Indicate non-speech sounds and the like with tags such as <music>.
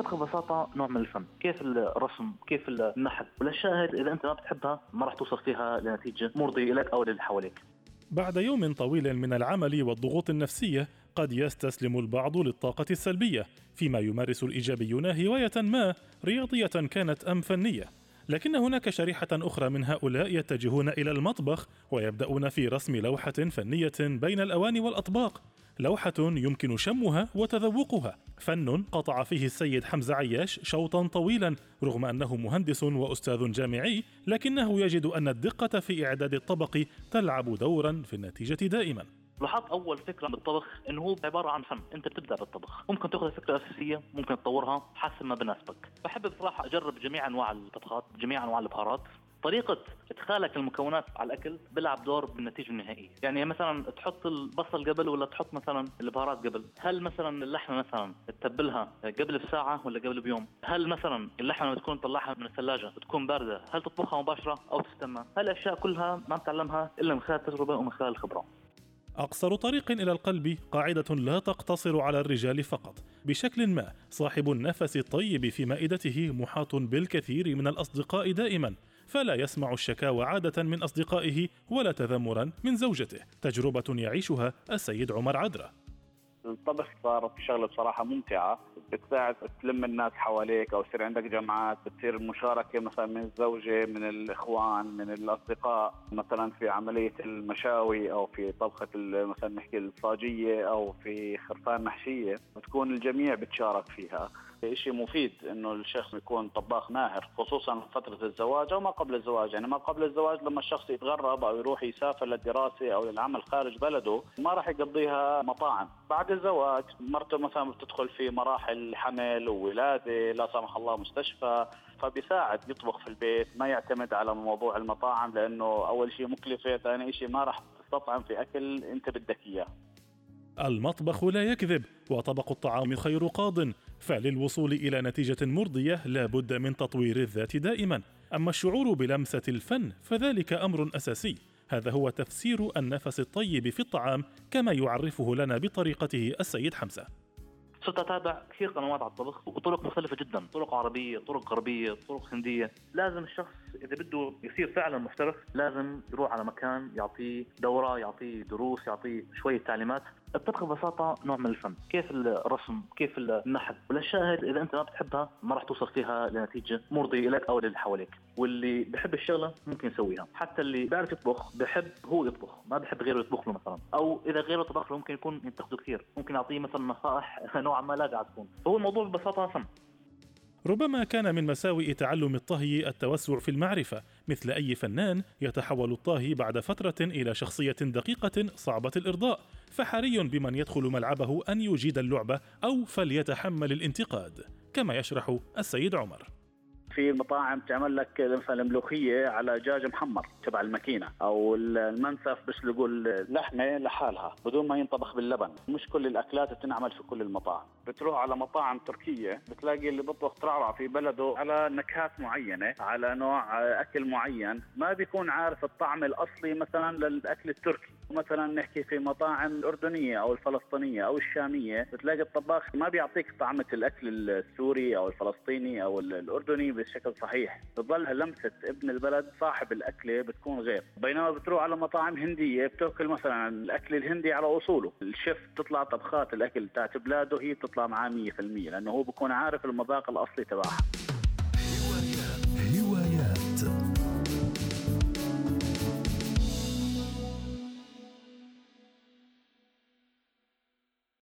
الطبخ ببساطة نوع من الفن. كيف الرسم؟ كيف النحت؟ والأشياء إذا أنت ما بتحبها ما راح توصل فيها لنتيجة مرضية لك أو للي حواليك. بعد يوم طويل من العمل والضغوط النفسية قد يستسلم البعض للطاقة السلبية فيما يمارس الايجابيون هوايه ما رياضية كانت أم فنية. لكن هناك شريحة أخرى من هؤلاء يتجهون إلى المطبخ ويبدأون في رسم لوحة فنية بين الأواني والأطباق. لوحة يمكن شمها وتذوقها. فن قطع فيه السيد حمزة عياش شوطا طويلا رغم أنه مهندس وأستاذ جامعي لكنه يجد أن الدقة في إعداد الطبق تلعب دورا في النتيجة دائما. لاحظت أول فكرة بالطبخ انه هو عبارة عن فن. أنت بتبدأ بالطبخ. ممكن تأخذ الفكرة الاساسيه ممكن تطورها حسب ما بناسبك. بحب بصراحة أجرب جميع أنواع الطبخات جميع أنواع البهارات. طريقة إدخالك المكونات على الأكل بيلعب دور بالنتيجة النهائية، يعني مثلا تحط البصل قبل ولا تحط مثلا البهارات قبل، هل مثلا اللحمة مثلا تتبلها قبل بساعة ولا قبل بيوم؟ هل مثلا اللحمة لما تكون تطلعها من الثلاجة بتكون باردة، هل تطبخها مباشرة أو تستنى؟ هالأشياء كلها ما بتعلمها إلا من خلال التجربة ومن خلال الخبرة. أقصر طريق إلى القلب قاعدة لا تقتصر على الرجال فقط بشكل ما صاحب النفس الطيب في مائدته محاط بالكثير من الأصدقاء دائما فلا يسمع الشكاوى عادة من أصدقائه ولا تذمرا من زوجته. تجربة يعيشها السيد عمر عدرة الطبخ صارت شغله بصراحة ممتعة. بتساعد تلم الناس حواليك أو يصير عندك جمعات بتصير مشاركة مثلا من الزوجة من الإخوان من الأصدقاء. مثلا في عملية المشاوي أو في طبخة مثلا نحكي الصاجية أو في خرفان محشية. بتكون الجميع بتشارك فيها. شيء مفيد إنه الشخص يكون طباخ ماهر خصوصا فترة الزواج أو ما قبل الزواج. يعني ما قبل الزواج لما الشخص يتغرب أو يروح يسافر للدراسة أو للعمل خارج بلده ما راح يقضيها مطاعم. بعد الزواج مرته مثلا بتدخل في مراحل حمل وولادة لا سمح الله مستشفى فبيساعد يطبخ في البيت ما يعتمد على موضوع المطاعم لأنه أول شيء مكلفة ثاني شيء ما راح تستطعم في أكل أنت بدك إياه. المطبخ لا يكذب وطبق الطعام خير قاض. فللوصول إلى نتيجة مرضية لا بد من تطوير الذات دائما. أما الشعور بلمسة الفن فذلك أمر أساسي. هذا هو تفسير النفس الطيب في الطعام كما يعرفه لنا بطريقته السيد حمزة. صرت اتابع كثير قنوات على الطبخ وطرق مختلفة جدا، طرق عربية، طرق غربية، طرق هندية، لازم الشخص إذا بده يصير فعلا محترف لازم يروح على مكان يعطيه دورة، يعطيه دروس، يعطيه شوية تعليمات. الطبخ ببساطة نوع من الفن، كيف الرسم، كيف النحت، والأشياء هذه إذا أنت ما بتحبها ما راح توصل فيها لنتيجة مرضية لك أو للي حواليك، واللي بحب الشغلة ممكن يسويها، حتى اللي بيعرف يطبخ بحب هو يطبخ، ما بحب غيره يطبخ له مثلا، أو إذا غيره طبخ له ممكن يكون ينتقده كثير، ممكن يعطيه مثلا نصائح <laughs> نوعا ما لا قاعد تكون، فهو الموضوع ببساطة فن. ربما كان من مساوئ تعلم الطهي التوسع في المعرفة مثل أي فنان يتحول الطاهي بعد فترة إلى شخصية دقيقة صعبة الإرضاء. فحري بمن يدخل ملعبه أن يجيد اللعبة أو فليتحمل الانتقاد كما يشرح السيد عمر. في مطاعم تعمل لك مثلا ملوخية على دجاج محمر تبع الماكينة أو المنسف بيسلقوا اللحمه لحالها بدون ما ينطبخ باللبن. مش كل الأكلات بتنعمل في كل المطاعم. بتروح على مطاعم تركية بتلاقي اللي بيطبخ ترعرع في بلده على نكهات معينة على نوع أكل معين. ما بيكون عارف الطعم الأصلي مثلا للأكل التركي. مثلا نحكي في مطاعم الأردنية أو الفلسطينية أو الشامية بتلاقي الطباخ ما بيعطيك طعمة الأكل السوري أو الفلسطيني أو الأردني بشكل صحيح. بتظل لمسة ابن البلد صاحب الأكلة بتكون غير. بينما بتروح على مطاعم هندية بتأكل مثلا الأكل الهندي على أصوله. الشيف تطلع طبخات الأكل تاعت بلاده هي بتطلع معاه 100% لأنه هو بكون عارف المذاق الأصلي تبعها.